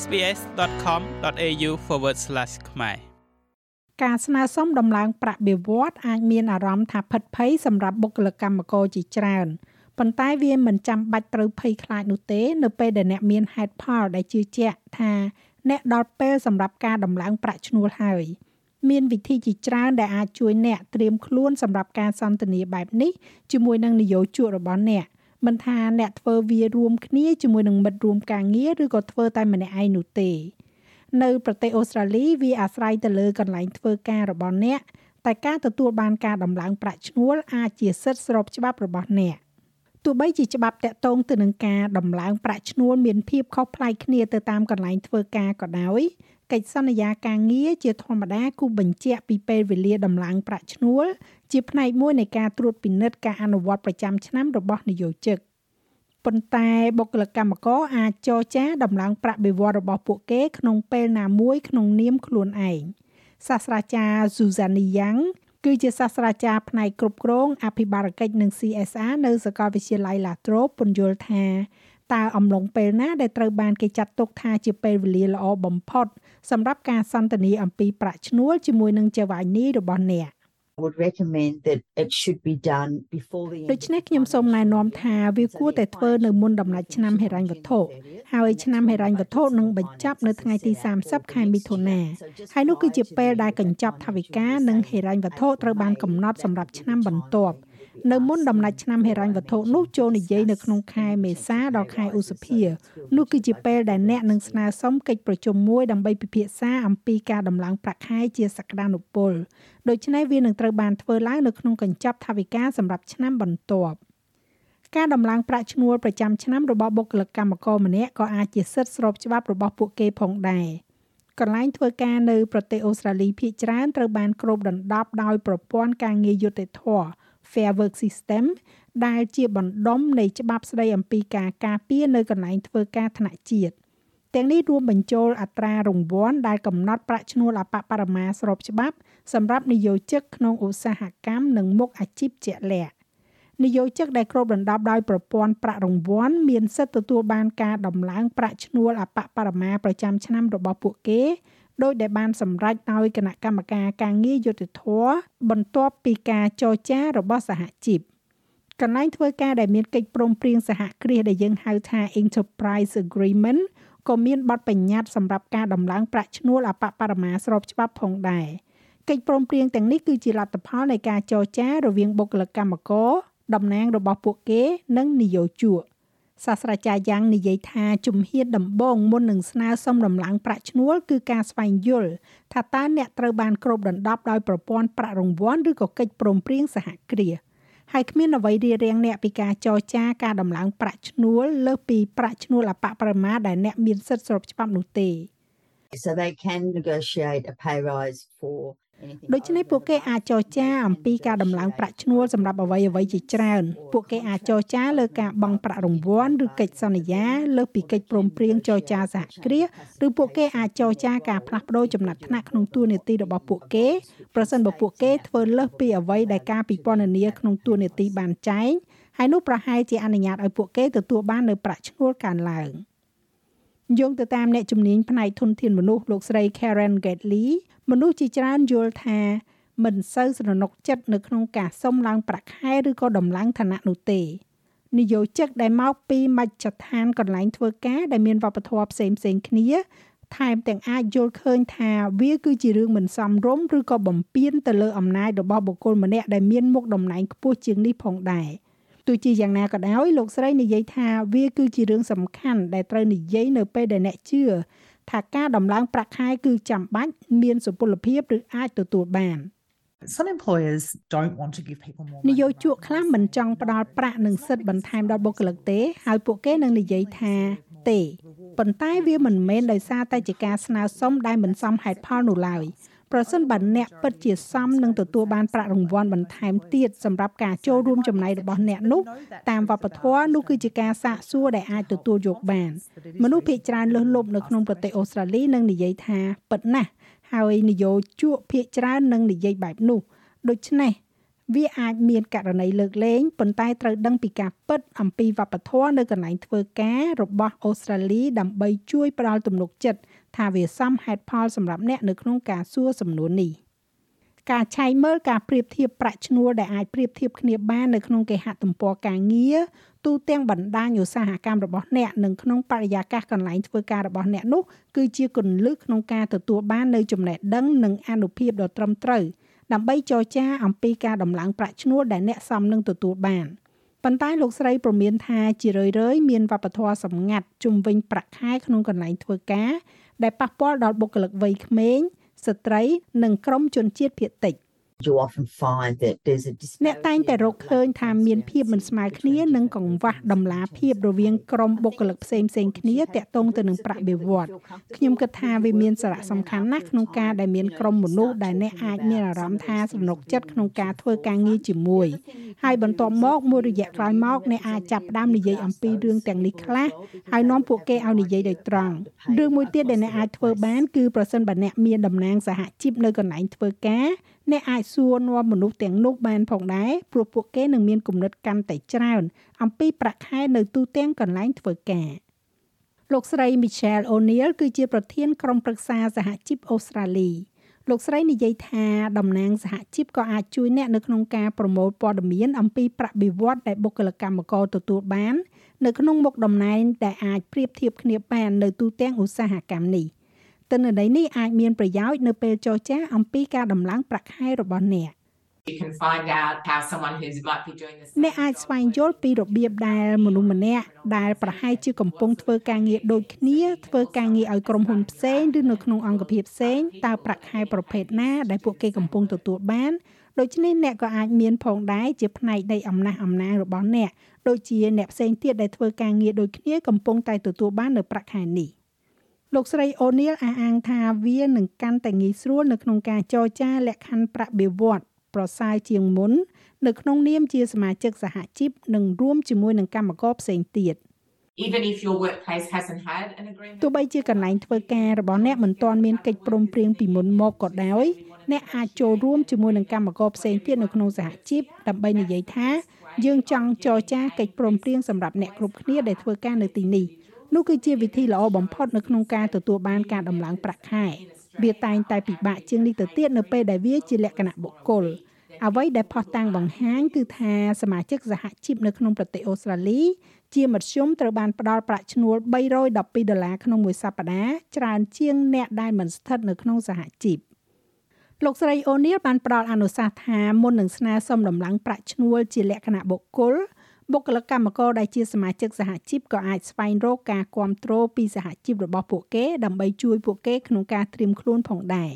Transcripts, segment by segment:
sbs.com.au/ ខ្មែរការស្នើសុំដំឡើងប្រាក់បៀវត្សអាចមានអារម្មណ៍ថាភិតភ័យសម្រាប់បុគ្គលិកកម្មករជាច្រើនប៉ុន្តែវាមិនចាំបាច់ត្រូវភ័យខ្លាចនោះទេ នៅពេលដែលអ្នកមានហេតុផលដែលជឿជាក់ថា អ្នកដល់ពេលសម្រាប់ការដំឡើងប្រាក់ឈ្នួលហើយមានវិធីជាច្រើនដែលអាចជួយអ្នកត្រៀមខ្លួនសម្រាប់ការសន្ទនាបែបនេះជាមួយនឹងនយោជករបស់អ្នក មិនថាអ្នកធ្វើវារួមគ្នាជាមួយនឹងមិត្តរួមការងារឬក៏ធ្វើតែម្នាក់ឯងនោះទេ នៅប្រទេសអូស្ត្រាលីវាអាស្រ័យទៅលើកន្លែងធ្វើការរបស់អ្នកតែការទទួលបានការដំឡើងប្រាក់ឈ្នួលអាចជាសិទ្ធិស្របច្បាប់របស់អ្នកទោះបីជាច្បាប់តាក់ទងទៅនឹងការដំឡើងប្រាក់ឈ្នួលមានភាពខុសប្លែកគ្នាទៅតាមកន្លែងធ្វើការក៏ដោយ កិច្ចសន្យាការងារជាធម្មតាគូបញ្ជាក់ពីពេលវេលាដំឡើងប្រាក់ឈ្នួលជាផ្នែកមួយនៃការត្រួតពិនិត្យការអនុវត្តប្រចាំឆ្នាំរបស់នយោជិកប៉ុន្តែបុគ្គលិកកម្មករអាចចរចាដំឡើងប្រាក់បៀវត្សរបស់ពួកគេក្នុងពេលណាមួយក្នុងនាមខ្លួនឯងសាស្ត្រាចារ្យ Suzanne Yang គឺជាសាស្ត្រាចារ្យផ្នែកគ្រប់គ្រងអភិបាលកិច្ចនិង CSR នៅសាកលវិទ្យាល័យ La Trobe ពន្យល់ថាតើអំឡុងពេលណាដែលត្រូវបានគេចាត់ទុកថាជាពេលវេលាល្អបំផុត សម្រាប់ការសន្ទនាអំពីប្រាក់ឈ្នួលជាមួយនឹងចៅហ្វាយនីរបស់អ្នក would recommend that it should be done before the ដូច្នេះខ្ញុំសូមណែនាំថាវាគួរតែធ្វើនៅមុនដំណាច់ឆ្នាំហិរញ្ញវត្ថុហើយឆ្នាំហិរញ្ញវត្ថុនឹងបញ្ចប់នៅថ្ងៃទី30ខែមិថុនាហើយនោះគឺជាពេលដែលកញ្ចប់ថវិកានិងហិរញ្ញវត្ថុត្រូវបានកំណត់សម្រាប់ឆ្នាំបន្ទាប់ នៅមុនដំណាច់ឆ្នាំហិរញ្ញវត្ថុនោះចូលនិយាយនៅក្នុងខែមេសាដល់ខែឧសភានោះគឺជាពេលដែលអ្នកនឹងស្នើសុំកិច្ចប្រជុំមួយដើម្បីពិភាក្សាអំពីការដំឡើងប្រាក់ខែជាសក្តានុពលដូច្នេះវានឹងត្រូវបានធ្វើឡើងនៅក្នុងកញ្ចប់ថវិកាសម្រាប់ឆ្នាំបន្ទាប់ការដំឡើងប្រាក់ឈ្នួលប្រចាំឆ្នាំរបស់បុគ្គលិកកម្មករម្នាក់ក៏អាចជាសិទ្ធិស្របច្បាប់របស់ពួកគេផងដែរកន្លែងធ្វើការនៅប្រទេសអូស្ត្រាលីភាគច្រើនត្រូវបានគ្របដណ្ដប់ដោយប្រព័ន្ធការងារយុត្តិធម៌ Fair Work System ដែលជាបណ្ដុំនៃច្បាប់ស្តីអំពីការការពារនៅកន្លែងធ្វើការថ្នាក់ជាតិទាំងនេះរួមបញ្ចូលអត្រារង្វាន់ដែលកំណត់ប្រាក់ឈ្នួលអបបរមាស្របច្បាប់សម្រាប់និយោជិកក្នុងឧស្សាហកម្មនិងមុខអាជីពជាក់លាក់និយោជិកដែលគ្របដណ្ដប់ដោយប្រព័ន្ធប្រាក់រង្វាន់មានសិទ្ធិទទួលបានការដំឡើងប្រាក់ឈ្នួលអបបរមាប្រចាំឆ្នាំរបស់ពួកគេ ដោយដែលបានសម្រេចដោយគណៈកម្មការការងារយុតិធធបន្ទាប់ពីការចរចារបស់សហជីពកន្លែងធ្វើការដែលមានកិច្ចព្រមព្រៀងសហគ្រាសដែលយើងហៅថា Enterprise Agreement ក៏មានបទបញ្ញត្តិសម្រាប់ការដំឡើងប្រាក់ឈ្នួលអបបរមាស្របច្បាប់ផងដែរកិច្ចព្រមព្រៀងទាំងនេះគឺជាលទ្ធផលនៃការចរចារវាងបុគ្គលិកកម្មករតំណាងរបស់ពួកគេនិងនយោជក សាស្ត្រាចារ្យយ៉ាងនិយាយថាជំហានដំបូងមុននឹងស្នើសុំដំឡើងប្រាក់ឈ្នួលគឺការស្វែងយល់ថាតើអ្នកត្រូវបានគ្របដណ្ដប់ដោយប្រព័ន្ធប្រាក់រង្វាន់ឬក៏កិច្ចព្រមព្រៀងសហគ្រាសហើយគ្មានអ្វីរារាំងអ្នកពីការចរចាការដំឡើងប្រាក់ឈ្នួលលើសពីប្រាក់ឈ្នួលអបបរមាដែលអ្នកមានសិទ្ធិស្របច្បាប់នោះទេ so they can negotiate a pay rise for ដូច្នេះពួកគេអាចចរចាអំពីការដំឡើងប្រាក់ឈ្នួលសម្រាប់អ្វីអ្វីជាច្រើន ពួកគេអាចចរចាលើការបង់ប្រាក់រង្វាន់ឬកិច្ចសន្យាលើសពីកិច្ចព្រមព្រៀងចរចាសហគ្រាសឬពួកគេអាចចរចាការផ្លាស់ប្ដូរចំណាត់ថ្នាក់ក្នុងទួលនីតិរបស់ពួកគេប្រសិនបើពួកគេធ្វើលើសពីអ្វីដែលការពិពណ៌នាក្នុងទួលនីតិបានចែងហើយនោះប្រហែលជាអនុញ្ញាតឲ្យពួកគេទទួលបាននៅប្រាក់ឈ្នួលកើនឡើង យោងទៅតាមអ្នកជំនាញផ្នែកធនធានមនុស្សលោកស្រី Karen Gately មនុស្សជាច្រើនយល់ថាមិនសូវស្រណុកចិត្តនៅក្នុងការសុំឡើងប្រាក់ខែឬក៏ដំឡើងឋានៈនោះទេនិយោជិកដែលមកពីមជ្ឈដ្ឋានកន្លែងធ្វើការដែលមានវប្បធម៌ផ្សេងផ្សេងគ្នាថែមទាំងអាចយល់ឃើញថាវាគឺជារឿងមិនសមរម្យឬក៏បំពានទៅលើអំណាចរបស់បុគ្គលម្នាក់ដែលមានមុខតំណែងខ្ពស់ជាងនេះផងដែរ ទោះជាយ៉ាងណាក៏ដោយលោកស្រីនិយាយថាវាគឺជារឿងសំខាន់ដែលត្រូវនិយាយនៅពេលដែលអ្នកជឿថាការដំឡើងប្រាក់ខែគឺចាំបាច់មានសុពលភាពឬអាចទទួលបាន Some employers don't want to give people more នយោជកខ្លះមិនចង់ផ្ដល់ប្រាក់និងសិទ្ធិបន្ថែមដល់បុគ្គលិកទេ ហើយពួកគេនឹងនិយាយថាទេប៉ុន្តែវាមិនមែនដោយសារតែជាការស្នើសុំដែលមិនសមហេតុផលនោះឡើយ ប្រសិនបើអ្នកពិតជាសមនឹងទទួលបានប្រាក់រង្វាន់បន្ថែមទៀតសម្រាប់ការចូលរួមចំណែករបស់អ្នកនោះតាមវប្បធម៌នោះគឺជាការសាកសួរដែលអាចទទួលយកបាន មនុស្សភាគច្រើនលើសលប់នៅក្នុងប្រទេសអូស្ត្រាលីនឹងនិយាយថាពិតណាស់ហើយនយោជកភាគច្រើននឹងនិយាយបែបនោះដូច្នេះវាអាចមានករណីលើកលែងប៉ុន្តែត្រូវដឹងពីការពិតអំពីវប្បធម៌នៅកន្លែងធ្វើការរបស់អូស្ត្រាលីដើម្បីជួយផ្ដល់ទំនុកចិត្ត ថាវាសមហេតុផលសម្រាប់អ្នកនៅក្នុងការសួរសំណួរនេះការឆែកមើលការប្រៀបធៀបប្រាក់ឈ្នួលដែលអាចប្រៀបធៀបគ្នាបាននៅក្នុងគេហទំព័រការងារទូទាំងបណ្ដាញឧស្សាហកម្មរបស់អ្នកនិងក្នុងបរិយាកាសកន្លែងធ្វើការរបស់អ្នកនោះគឺជាគន្លឹះក្នុងការទទួលបាននូវចំណេះដឹងនិងអនុភាពដ៏ត្រឹមត្រូវដើម្បីចរចាអំពីការដំឡើងប្រាក់ឈ្នួលដែលអ្នកសមនឹងទទួលបាន ប៉ុន្តែលោកស្រីព្រមានថាជារឿយៗមានវប្បធម៌សម្ងាត់ជំវិញប្រាក់ខែក្នុងកន្លែងធ្វើការ ដែលប៉ះពាល់ដល់បុគ្គលិកវ័យក្មេងស្ត្រីនិងក្រុមជនជាតិភាគតិច។ you often find that there's a អ្នកតែងតែរកឃើញថាមានភាពមិនស្មើគ្នានិងកង្វះដំណាភាពរវាងក្រុមបុគ្គលិកផ្សេងផ្សេងគ្នាតាក់ទងទៅនឹងប្រាក់បៀវត្សខ្ញុំគិតថាវាមានសារៈសំខាន់ណាស់ក្នុងការដែលមានក្រុមមនុស្សដែលអ្នកអាចមានអារម្មណ៍ថាសំណុកចិត្តក្នុងការធ្វើការងារជាមួយហើយបន្ទាប់មកមួយរយៈក្រោយមកអ្នកអាចចាប់ផ្ដើមនិយាយអំពីរឿងទាំងនេះខ្លះហើយនាំពួកគេឲ្យនិយាយដោយត្រង់រឿងមួយទៀតដែលអ្នកអាចធ្វើបានគឺប្រសិនបើអ្នកមានតំណាងសហជីពនៅកន្លែងធ្វើការ អ្នកអាចសួរនាំមនុស្សទាំងនោះបានផងដែរព្រោះពួកគេនឹងមានគំនិតកាន់តែច្រើន អំពីប្រាក់ខែនៅទូទាំងកន្លែងធ្វើការលោកស្រី Michelle O'Neil គឺជាប្រធានក្រុមប្រឹក្សាសហជីពអូស្ត្រាលីលោកស្រីនិយាយថាតំណាងសហជីពក៏អាចជួយអ្នកនៅក្នុងការប្រមូលព័ត៌មានអំពីប្រាក់បៀវត្សដែលបុគ្គលិកកម្មករទទួលបាន នៅក្នុងមុខតំណែងដែលអាចប្រៀបធៀបគ្នាបាននៅទូទាំងឧស្សាហកម្មនេះ។ ទិន្នន័យនេះអាចមានប្រយោជន៍នៅពេលចរចាអំពីការដំឡើងប្រាក់ខែរបស់អ្នក you can find out how someone who's might be doing this អ្នកអាចស្វែងយល់ពីរបៀបដែលមនុស្សម្នាក់ដែលប្រហែលជាកំពុងធ្វើការងារដូចគ្នាធ្វើការងារឲ្យក្រុមហ៊ុនផ្សេងឬនៅក្នុងអង្គភាពផ្សេងតើប្រាក់ខែប្រភេទណាដែលពួកគេកំពុងទទួលបានដូច្នេះអ្នកក៏អាចមានផងដែរជាផ្នែកនៃអំណះអំណាងរបស់អ្នកដូចជាអ្នកផ្សេងទៀតដែលធ្វើការងារដូចគ្នាកំពុងតែទទួលបាននៅប្រាក់ខែនេះ។ លោកស្រីអូនីលអះអាងថាវានឹងកាន់តែងាយស្រួលនៅក្នុងការចរចាលក្ខខណ្ឌប្រាក់បៀវត្សប្រសើរជាងមុន នៅក្នុងនាមជាសមាជិកសហជីពនិងរួមជាមួយនឹងកម្មករផ្សេងទៀត even if your workplace hasn't had an agreement ទោះបីជាកន្លែងធ្វើការរបស់អ្នកមិនទាន់មានកិច្ចព្រមព្រៀងពីមុនមកក៏ដោយអ្នកអាចចូលរួមជាមួយនឹងកម្មករផ្សេងទៀតនៅក្នុងសហជីពដើម្បីនិយាយថាយើងចង់ចរចាកិច្ចព្រមព្រៀងសម្រាប់អ្នកគ្រប់គ្នាដែលធ្វើការនៅទីនេះ នោះគឺជាវិធីល្អបំផុតនៅក្នុងការទទួលបានការដំឡើងប្រាក់ខែវាតែងតែពិបាកជាងនេះទៅទៀតនៅពេលដែលវាជាលក្ខណៈបុគ្គលអ្វីដែលផុសតាំងបង្ហាញគឺថាសមាជិកសហជីពនៅក្នុងប្រទេសអូស្ត្រាលី ជាមធ្យមត្រូវបានផ្ដល់ប្រាក់ឈ្នួល312ដុល្លារក្នុងមួយសប្តាហ៍ច្រើនជាងអ្នកដែលមិនស្ថិតនៅក្នុងសហជីពលោកស្រីអូនីលបានផ្ដល់អនុសាសន៍ថាមុននឹងស្នើសុំដំឡើងប្រាក់ឈ្នួលជាលក្ខណៈបុគ្គល បុគ្គលិកកម្មករដែលជាសមាជិកសហជីពក៏អាចស្វែងរកការគ្រប់គ្រងពីសហជីពរបស់ពួកគេដើម្បីជួយពួកគេក្នុងការត្រៀមខ្លួនផងដែរ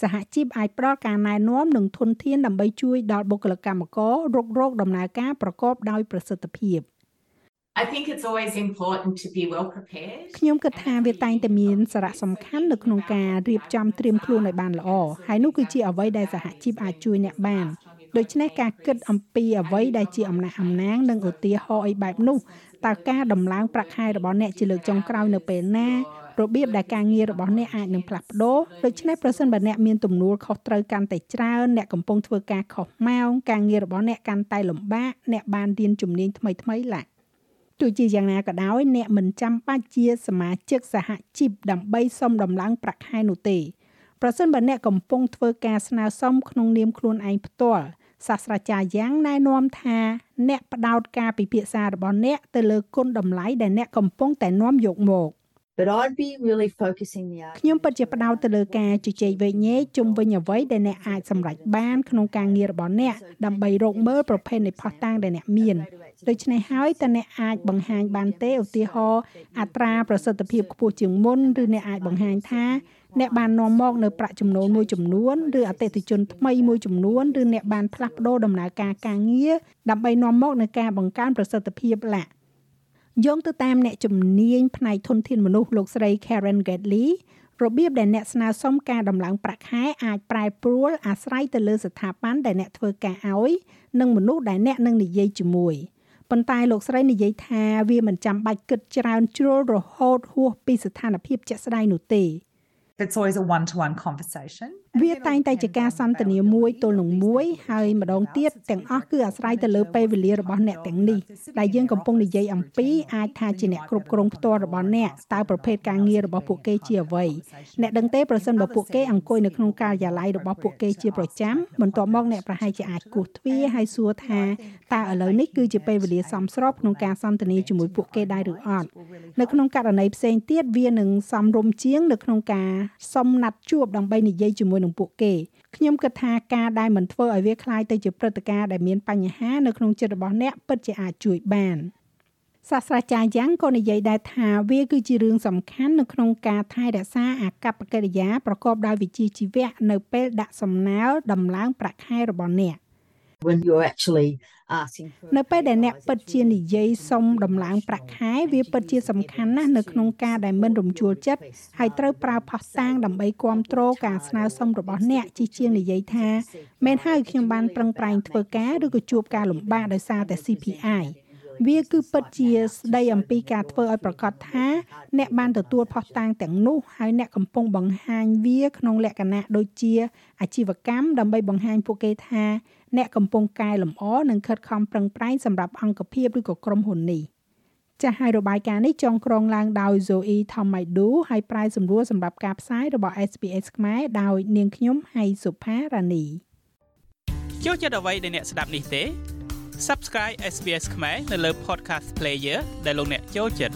សហជីពអាចផ្ដល់ការណែនាំនិងធនធានដើម្បីជួយដល់បុគ្គលិកកម្មកររុករកដំណើរការប្រកបដោយប្រសិទ្ធភាព I think it's always important to be well prepared ខ្ញុំគិតថាវាតែងតែមានសារៈសំខាន់នៅក្នុងការរៀបចំត្រៀមខ្លួនឲ្យបានល្អហើយនោះគឺជាអ្វីដែលសហជីពអាចជួយអ្នកបាន ដូច្នេះការគិតអំពីអ្វីដែលជាអំណះអំណាងនិងឧទាហរណ៍អីបែបនោះតើការដំឡើងប្រាក់ខែរបស់អ្នកជាលើកចុងក្រោយនៅពេលណារបៀបដែលការងាររបស់អ្នកអាចនឹងផ្លាស់ប្ដូរដូច្នេះប្រសិនបើអ្នកមានទំនួលខុសត្រូវកាន់តែច្រើនអ្នកកំពុងធ្វើការខុសម៉ោងការងាររបស់អ្នកកាន់តែលំបាកអ្នកបានរៀនជំនាញថ្មីថ្មីឡាទោះជាយ៉ាងណាក៏ដោយអ្នកមិនចាំបាច់ជាសមាជិកសហជីពដើម្បីសុំដំឡើងប្រាក់ខែនោះទេប្រសិនបើអ្នកកំពុងធ្វើការស្នើសុំក្នុងនាមខ្លួនឯងផ្ទាល់ សាស្ត្រាចារ្យយ៉ាងណែនាំថាអ្នកផ្ដោតការពិភាក្សារបស់អ្នកទៅលើគុណតម្លៃដែលអ្នកកំពុងតែនាំយកមក But I'd be really focusing the ខ្ញុំពិតជាផ្ដោតទៅលើការជជែកវែកញែកជុំវិញអ្វីដែលអ្នកអាចសម្រេចបានក្នុងការងាររបស់អ្នកដើម្បីរកមើលប្រភេទនៃផុសតាំងដែលអ្នកមានដូច្នេះហើយតើអ្នកអាចបង្ហាញបានទេឧទាហរណ៍អត្រាប្រសិទ្ធភាពខ្ពស់ជាងមុនឬអ្នកអាចបង្ហាញថា អ្នកបាននាំមកនៅប្រាក់ចំណូលមួយចំនួនឬអតិថិជនថ្មីមួយចំនួនឬអ្នកបានផ្លាស់ប្ដូរដំណើរការការងារដើម្បីនាំមកនៅការបង្កើនប្រសិទ្ធភាពឡាយោងទៅតាមអ្នកជំនាញផ្នែកធនធានមនុស្សលោកស្រី Karen Gately របៀបដែលអ្នកស្នើសុំការដំឡើងប្រាក់ខែអាចប្រែប្រួលអាស្រ័យទៅលើស្ថាប័នដែលអ្នកធ្វើការឲ្យនិងមនុស្សដែលអ្នកនឹងនិយាយជាមួយប៉ុន្តែលោកស្រីនិយាយថាវាមិនចាំបាច់គិតច្រើនជ្រុលរហូតហួសពីស្ថានភាពជាក់ស្ដែងនោះទេ It's always a one-to-one conversation វាតែងតែជាការសន្ទនាមួយទល់នឹងមួយហើយម្ដងទៀតទាំងអស់គឺអាស្រ័យទៅលើពេលវេលារបស់អ្នកទាំងនេះដែលយើងកំពុងនិយាយអំពីអាចថាជាអ្នកគ្រប់គ្រងផ្ទាល់របស់អ្នកតើប្រភេទការងាររបស់ពួកគេជាអ្វីអ្នកដឹងទេប្រសិនបើពួកគេអង្គុយនៅក្នុងការិយាល័យរបស់ពួកគេជាប្រចាំបន្ទាប់មកអ្នកប្រហែលជាអាចគោះទ្វារហើយសួរថាតើឥឡូវនេះគឺជាពេលវេលាសមស្របក្នុងការសន្ទនាជាមួយពួកគេដែរឬអត់នៅក្នុងករណីផ្សេងទៀតវានឹងសមរម្យជាងនៅក្នុងការសុំណាត់ជួបដើម្បីនិយាយជាមួយនឹងពួកគេខ្ញុំគិតថាការដែលមិនធ្វើឲ្យវាคล้ายទៅជាព្រឹត្តិការណ៍ដែលមានបញ្ហានៅក្នុងចិត្តរបស់អ្នកពិតជាអាចជួយបានសាស្ត្រាចារ្យយ៉ាងក៏និយាយដែរថាវាគឺជារឿងសំខាន់នៅក្នុងការថែរក្សាអាកប្បកិរិយាប្រកបដោយវិជ្ជាជីវៈនៅពេលដាក់សំណើដំឡើងប្រាក់ខែរបស់អ្នក when you're actually asking for នៅពេលដែលអ្នកពិតជានិយាយសុំដំឡើងប្រាក់ខែវាពិតជាសំខាន់ណាស់នៅក្នុងការដែលមិនរំជួលចិត្តហើយត្រូវប្រើផុសតាងដើម្បីគ្រប់គ្រងការស្នើសុំរបស់អ្នកជាជាងនិយាយថាមែនហើយខ្ញុំបានប្រឹងប្រែងធ្វើការឬក៏ជួបការលំបាកដោយសារតែ CPI វាគឺពិតជាស្ដីអំពីការធ្វើឲ្យប្រកាសថាអ្នកបានទទួលផុសតាងទាំងនោះហើយអ្នកកំពុងបង្ហាញវាក្នុងលក្ខណៈដូចជាអាជីវកម្មដើម្បីបង្ហាញពួកគេថា អ្នកកំពុងកែលម្អនិងខិតខំប្រឹងប្រែងសម្រាប់អង្គភាពឬក៏ក្រុមហ៊ុននេះចាស់ហើយរបាយការណ៍នេះចងក្រងឡើងដោយ Zoe Thomaidu ហើយប្រាយសម្រួលសម្រាប់ការផ្សាយរបស់ SPS ខ្មែរដោយនាងខ្ញុំហៃសុផារ៉ានីចូលចិត្តអ្វីដែលអ្នកស្ដាប់នេះទេ Subscribe SBS ខ្មែរនៅលើ Podcast Player ដែលលោកអ្នកចូលចិត្ត